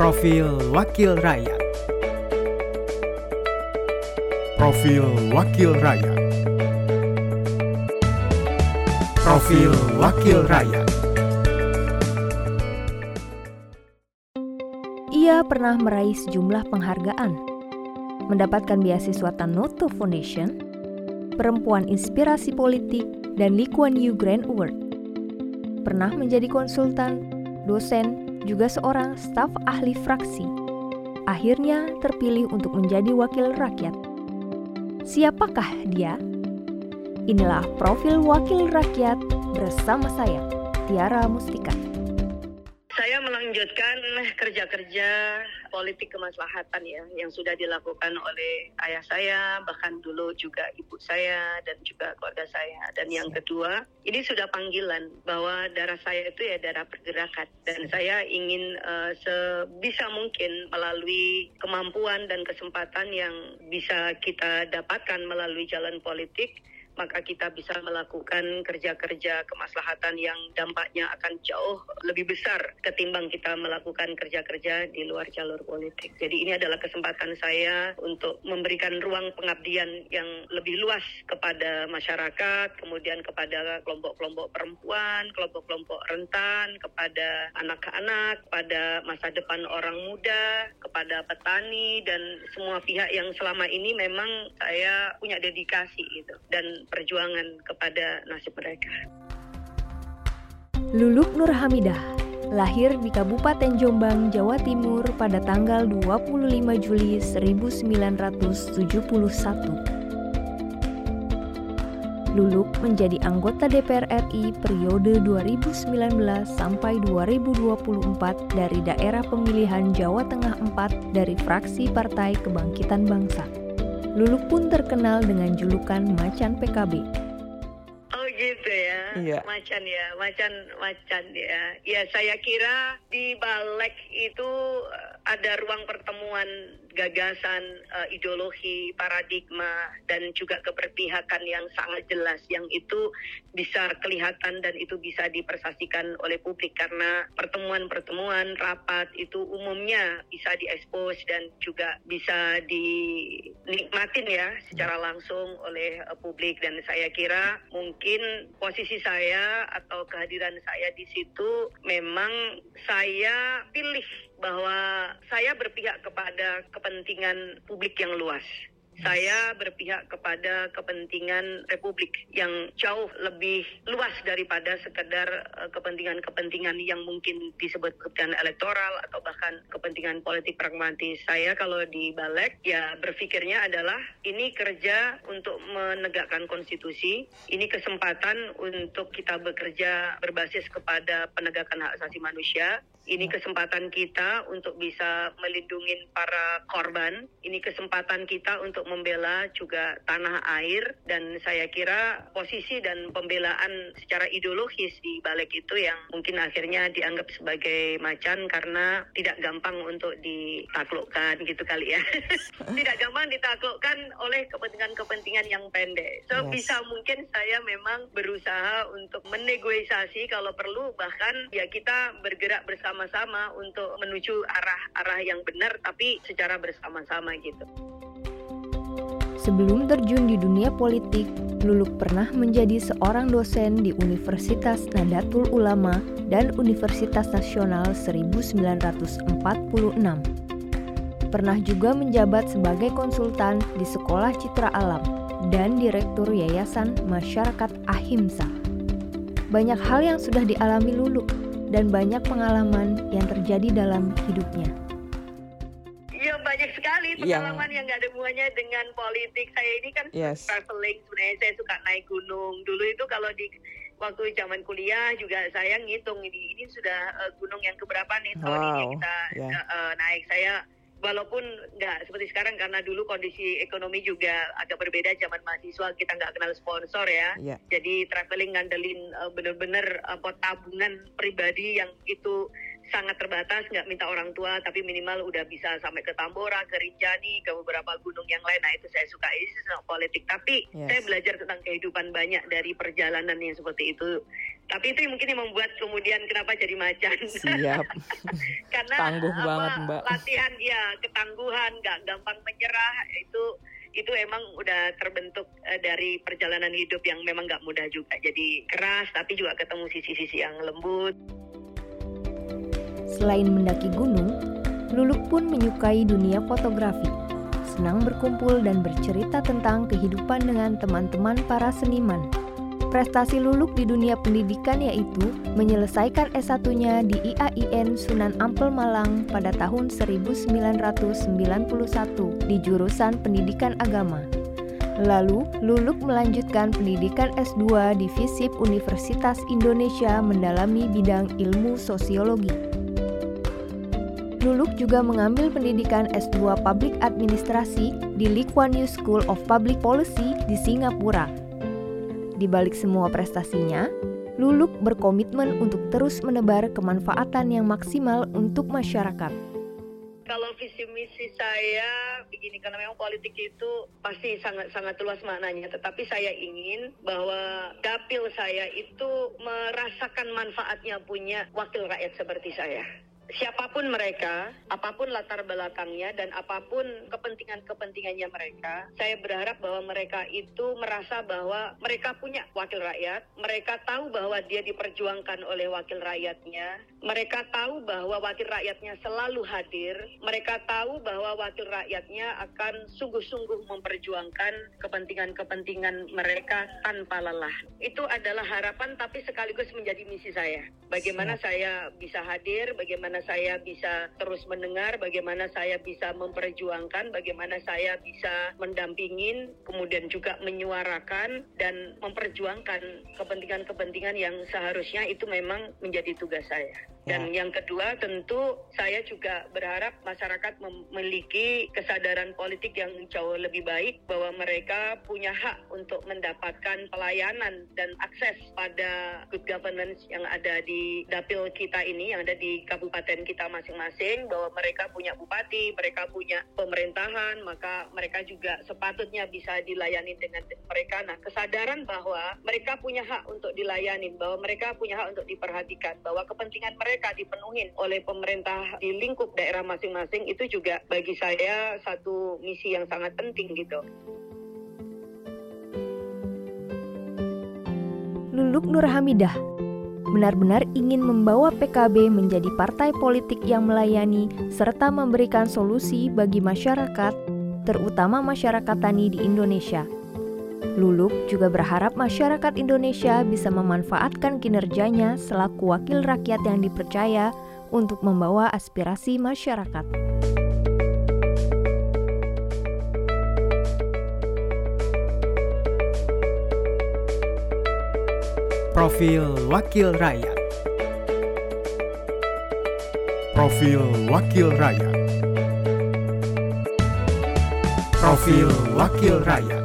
Profil Wakil Rakyat. Profil Wakil Rakyat. Profil Wakil Rakyat. Ia pernah meraih sejumlah penghargaan, mendapatkan beasiswa Tanoto Foundation, Perempuan Inspirasi Politik, dan Lee Kuan Yew Grand Award. Pernah menjadi konsultan, dosen, juga seorang staf ahli fraksi. Akhirnya terpilih untuk menjadi wakil rakyat. Siapakah dia? Inilah profil wakil rakyat bersama saya, Tiara Mustika melanjutkan kerja-kerja politik kemaslahatan ya yang sudah dilakukan oleh ayah saya bahkan dulu juga ibu saya dan juga keluarga saya. Dan yang kedua ini sudah panggilan bahwa darah saya itu ya darah pergerakan. Dan saya ingin uh, sebisa mungkin melalui kemampuan dan kesempatan yang bisa kita dapatkan melalui jalan politik maka kita bisa melakukan kerja-kerja kemaslahatan yang dampaknya akan jauh lebih besar ketimbang kita melakukan kerja-kerja di luar jalur politik. Jadi ini adalah kesempatan saya untuk memberikan ruang pengabdian yang lebih luas kepada masyarakat, kemudian kepada kelompok-kelompok perempuan, kelompok-kelompok rentan, kepada anak-anak, kepada masa depan orang muda, kepada petani dan semua pihak yang selama ini memang saya punya dedikasi gitu. Dan perjuangan kepada nasib mereka. Luluk Nur Hamidah lahir di Kabupaten Jombang, Jawa Timur pada tanggal 25 Juli 1971. Luluk menjadi anggota DPR RI periode 2019 sampai 2024 dari daerah pemilihan Jawa Tengah 4 dari fraksi Partai Kebangkitan Bangsa. Luluk pun terkenal dengan julukan Macan PKB. Oh gitu ya, iya. macan ya, macan macan ya. Ya saya kira di balik itu ada ruang pertemuan gagasan, uh, ideologi, paradigma, dan juga keberpihakan yang sangat jelas yang itu bisa kelihatan dan itu bisa dipersasikan oleh publik karena pertemuan-pertemuan rapat itu umumnya bisa diekspos dan juga bisa dinikmatin ya secara langsung oleh uh, publik. Dan saya kira mungkin posisi saya atau kehadiran saya di situ memang saya pilih bahwa saya berpihak kepada kepentingan publik yang luas saya berpihak kepada kepentingan republik yang jauh lebih luas daripada sekedar eh, kepentingan-kepentingan yang mungkin disebut kepentingan elektoral atau bahkan kepentingan politik pragmatis. Saya kalau di Balek ya berpikirnya adalah ini kerja untuk menegakkan konstitusi, ini kesempatan untuk kita bekerja berbasis kepada penegakan hak asasi manusia, ini kesempatan kita untuk bisa melindungi para korban, ini kesempatan kita untuk membela juga tanah air dan saya kira posisi dan pembelaan secara ideologis di balik itu yang mungkin akhirnya dianggap sebagai macan karena tidak gampang untuk ditaklukkan gitu kali ya. tidak gampang ditaklukkan oleh kepentingan-kepentingan yang pendek. So yes. bisa mungkin saya memang berusaha untuk menegosiasi kalau perlu bahkan ya kita bergerak bersama-sama untuk menuju arah-arah yang benar tapi secara bersama-sama gitu. Sebelum terjun di dunia politik, Luluk pernah menjadi seorang dosen di Universitas Nadatul Ulama dan Universitas Nasional 1946. Pernah juga menjabat sebagai konsultan di Sekolah Citra Alam dan Direktur Yayasan Masyarakat Ahimsa. Banyak hal yang sudah dialami Luluk dan banyak pengalaman yang terjadi dalam hidupnya sekali pengalaman yang, yang gak ada hubungannya dengan politik. Saya ini kan yes. traveling sebenarnya saya suka naik gunung. Dulu itu kalau di waktu zaman kuliah juga saya ngitung ini ini sudah uh, gunung yang keberapa nih tahun wow. ini kita yeah. uh, uh, naik. Saya walaupun nggak seperti sekarang karena dulu kondisi ekonomi juga agak berbeda zaman mahasiswa kita nggak kenal sponsor ya yeah. jadi traveling ngandelin uh, bener-bener uh, tabungan pribadi yang itu sangat terbatas, nggak minta orang tua, tapi minimal udah bisa sampai ke Tambora, ke Rinjani, ke beberapa gunung yang lain. Nah itu saya suka, ini politik. Tapi yes. saya belajar tentang kehidupan banyak dari perjalanan yang seperti itu. Tapi itu mungkin yang membuat kemudian kenapa jadi macan. Siap. Karena Tangguh apa, banget Mbak. Latihan ya ketangguhan, nggak gampang menyerah itu itu emang udah terbentuk uh, dari perjalanan hidup yang memang nggak mudah juga. Jadi keras tapi juga ketemu sisi-sisi yang lembut. Selain mendaki gunung, Luluk pun menyukai dunia fotografi. Senang berkumpul dan bercerita tentang kehidupan dengan teman-teman para seniman. Prestasi Luluk di dunia pendidikan yaitu menyelesaikan S1-nya di IAIN Sunan Ampel Malang pada tahun 1991 di jurusan Pendidikan Agama. Lalu, Luluk melanjutkan pendidikan S2 di FISIP Universitas Indonesia mendalami bidang ilmu sosiologi. Luluk juga mengambil pendidikan S2 Public Administrasi di Lee Kuan Yew School of Public Policy di Singapura. Di balik semua prestasinya, Luluk berkomitmen untuk terus menebar kemanfaatan yang maksimal untuk masyarakat. Kalau visi misi saya begini karena memang politik itu pasti sangat sangat luas maknanya. Tetapi saya ingin bahwa dapil saya itu merasakan manfaatnya punya wakil rakyat seperti saya siapa pun mereka, apa pun latar belakangnya dan apa pun kepentingan-kepentingannya mereka, saya berharap bahwa mereka itu merasa bahwa mereka punya wakil rakyat, mereka tahu bahwa dia diperjuangkan oleh wakil rakyatnya, mereka tahu bahwa wakil rakyatnya selalu hadir, mereka tahu bahwa wakil rakyatnya akan sungguh-sungguh memperjuangkan kepentingan-kepentingan mereka tanpa lelah. Itu adalah harapan tapi sekaligus menjadi misi saya. Bagaimana saya bisa hadir, bagaimana saya bisa terus mendengar, bagaimana saya bisa memperjuangkan, bagaimana saya bisa mendampingin, kemudian juga menyuarakan dan memperjuangkan kepentingan-kepentingan yang seharusnya itu memang menjadi tugas saya. Dan ya. yang kedua tentu saya juga berharap masyarakat memiliki kesadaran politik yang jauh lebih baik bahwa mereka punya hak untuk mendapatkan pelayanan dan akses pada good governance yang ada di dapil kita ini yang ada di kabupaten kita masing-masing bahwa mereka punya bupati, mereka punya pemerintahan, maka mereka juga sepatutnya bisa dilayani dengan mereka. Nah, kesadaran bahwa mereka punya hak untuk dilayani, bahwa mereka punya hak untuk diperhatikan, bahwa kepentingan mereka mereka dipenuhi oleh pemerintah di lingkup daerah masing-masing itu juga bagi saya satu misi yang sangat penting gitu. Luluk Nur Hamidah benar-benar ingin membawa PKB menjadi partai politik yang melayani serta memberikan solusi bagi masyarakat, terutama masyarakat tani di Indonesia. Luluk juga berharap masyarakat Indonesia bisa memanfaatkan kinerjanya selaku wakil rakyat yang dipercaya untuk membawa aspirasi masyarakat. Profil Wakil Rakyat. Profil Wakil Rakyat. Profil Wakil Rakyat